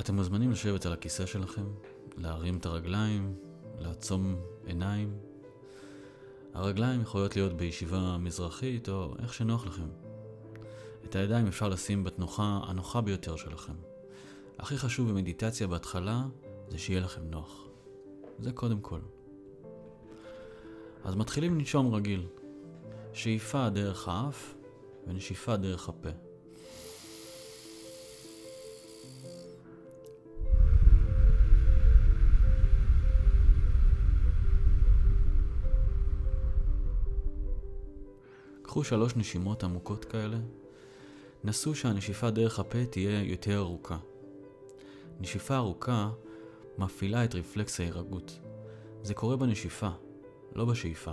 אתם מוזמנים לשבת על הכיסא שלכם, להרים את הרגליים, לעצום עיניים. הרגליים יכולות להיות בישיבה מזרחית או איך שנוח לכם. את הידיים אפשר לשים בתנוחה הנוחה ביותר שלכם. הכי חשוב במדיטציה בהתחלה זה שיהיה לכם נוח. זה קודם כל. אז מתחילים לנשום רגיל. שאיפה דרך האף ונשיפה דרך הפה. קחו שלוש נשימות עמוקות כאלה. נסו שהנשיפה דרך הפה תהיה יותר ארוכה. נשיפה ארוכה מפעילה את רפלקס ההירגות. זה קורה בנשיפה, לא בשאיפה.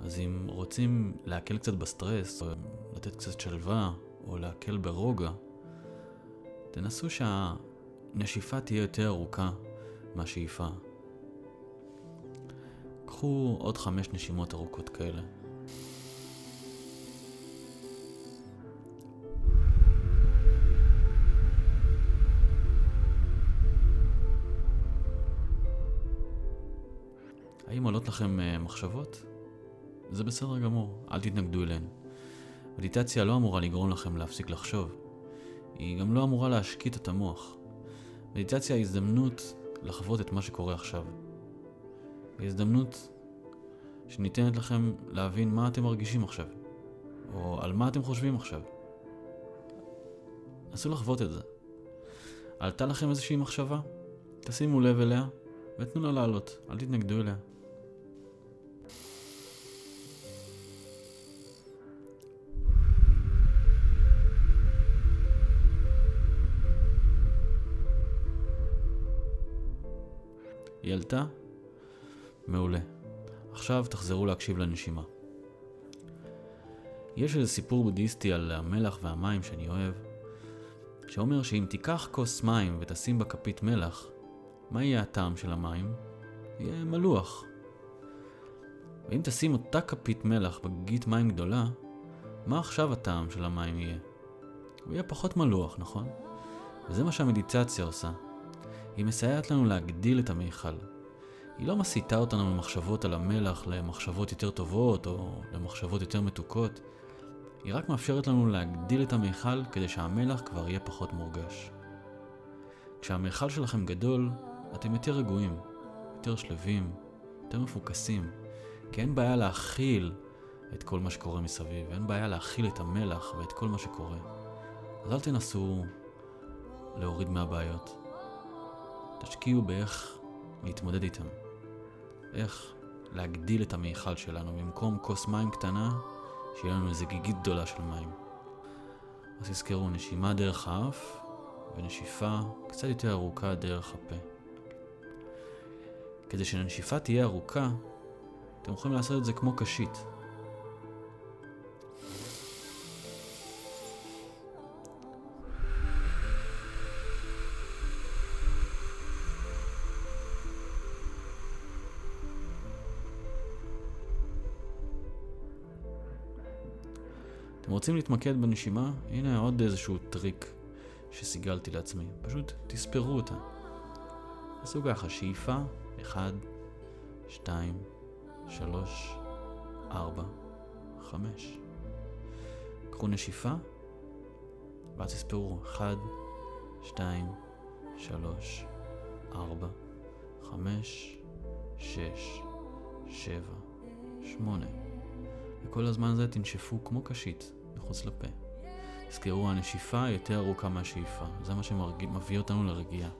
אז אם רוצים להקל קצת בסטרס, או לתת קצת שלווה, או להקל ברוגע, תנסו שהנשיפה תהיה יותר ארוכה מהשאיפה. קחו עוד חמש נשימות ארוכות כאלה. האם עולות לכם אה, מחשבות? זה בסדר גמור, אל תתנגדו אליהן. מדיטציה לא אמורה לגרום לכם להפסיק לחשוב. היא גם לא אמורה להשקיט את המוח. מדיטציה היא הזדמנות לחוות את מה שקורה עכשיו. היא הזדמנות שניתנת לכם להבין מה אתם מרגישים עכשיו, או על מה אתם חושבים עכשיו. נסו לחוות את זה. עלתה לכם איזושהי מחשבה? תשימו לב אליה ותנו לה לעלות, אל תתנגדו אליה. היא עלתה? מעולה. עכשיו תחזרו להקשיב לנשימה. יש איזה סיפור בודהיסטי על המלח והמים שאני אוהב, שאומר שאם תיקח כוס מים ותשים בה כפית מלח, מה יהיה הטעם של המים? יהיה מלוח. ואם תשים אותה כפית מלח בגגית מים גדולה, מה עכשיו הטעם של המים יהיה? הוא יהיה פחות מלוח, נכון? וזה מה שהמדיטציה עושה. היא מסייעת לנו להגדיל את המיכל. היא לא מסיטה אותנו ממחשבות על המלח למחשבות יותר טובות או למחשבות יותר מתוקות. היא רק מאפשרת לנו להגדיל את המיכל כדי שהמלח כבר יהיה פחות מורגש. כשהמיכל שלכם גדול, אתם יותר רגועים, יותר שלווים, יותר מפוקסים, כי אין בעיה להכיל את כל מה שקורה מסביב, אין בעיה להכיל את המלח ואת כל מה שקורה. אז אל תנסו להוריד מהבעיות. תשקיעו באיך להתמודד איתם. איך להגדיל את המיכל שלנו, במקום כוס מים קטנה, שיהיה לנו איזה גיגית גדולה של מים. אז תזכרו, נשימה דרך האף ונשיפה קצת יותר ארוכה דרך הפה. כדי שהנשיפה תהיה ארוכה, אתם יכולים לעשות את זה כמו קשית. אתם רוצים להתמקד בנשימה? הנה עוד איזשהו טריק שסיגלתי לעצמי. פשוט תספרו אותה. תעשו ככה, שאיפה, 1, 2, 3, 4, 5. קחו נשיפה, ואז תספרו 1, 2, 3, 4, 5, 6, 7, 8. וכל הזמן הזה תנשפו כמו קשית מחוץ לפה. תזכרו, הנשיפה יותר ארוכה מהשאיפה. זה מה שמביא אותנו לרגיעה.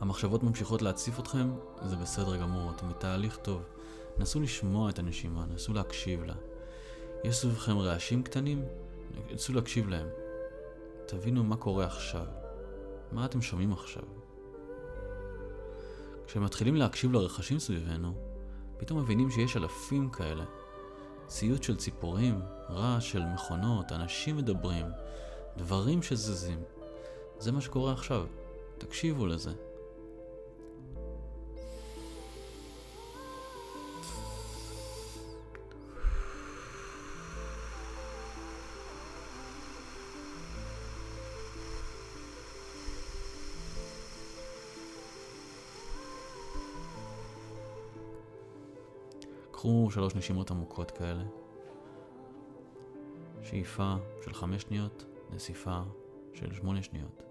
המחשבות ממשיכות להציף אתכם, זה בסדר גמור, אתם בתהליך טוב. נסו לשמוע את הנשימה, נסו להקשיב לה. יש סביבכם רעשים קטנים, נסו להקשיב להם. תבינו מה קורה עכשיו. מה אתם שומעים עכשיו? כשמתחילים להקשיב לרחשים סביבנו, פתאום מבינים שיש אלפים כאלה. ציוץ של ציפורים, רעש של מכונות, אנשים מדברים, דברים שזזים. זה מה שקורה עכשיו. תקשיבו לזה. קחו שלוש נשימות עמוקות כאלה. שאיפה של חמש שניות, נסיפה של שמונה שניות.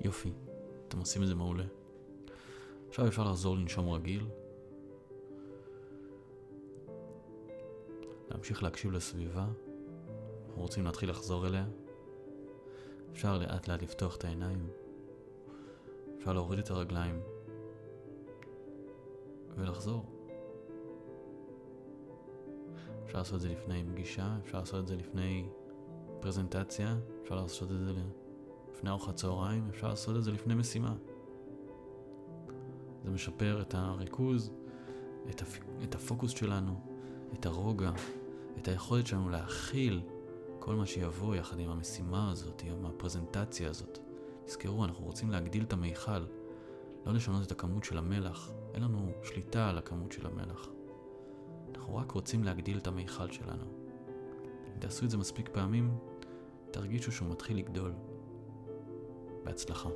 יופי, אתם עושים את זה מעולה. עכשיו אפשר לחזור לנשום רגיל. להמשיך להקשיב לסביבה. אנחנו רוצים להתחיל לחזור אליה. אפשר לאט לאט לפתוח את העיניים. אפשר להוריד את הרגליים. ולחזור. אפשר לעשות את זה לפני פגישה, אפשר לעשות את זה לפני פרזנטציה, אפשר לעשות את זה לפני ארוחת צהריים, אפשר לעשות את זה לפני משימה. זה משפר את הריכוז, את, הפ... את הפוקוס שלנו, את הרוגע, את היכולת שלנו להכיל כל מה שיבוא יחד עם המשימה הזאת, עם הפרזנטציה הזאת. תזכרו, אנחנו רוצים להגדיל את המיכל, לא לשנות את הכמות של המלח. אין לנו שליטה על הכמות של המלח. אנחנו רק רוצים להגדיל את המיכל שלנו. אם תעשו את זה מספיק פעמים, תרגישו שהוא מתחיל לגדול. בהצלחה.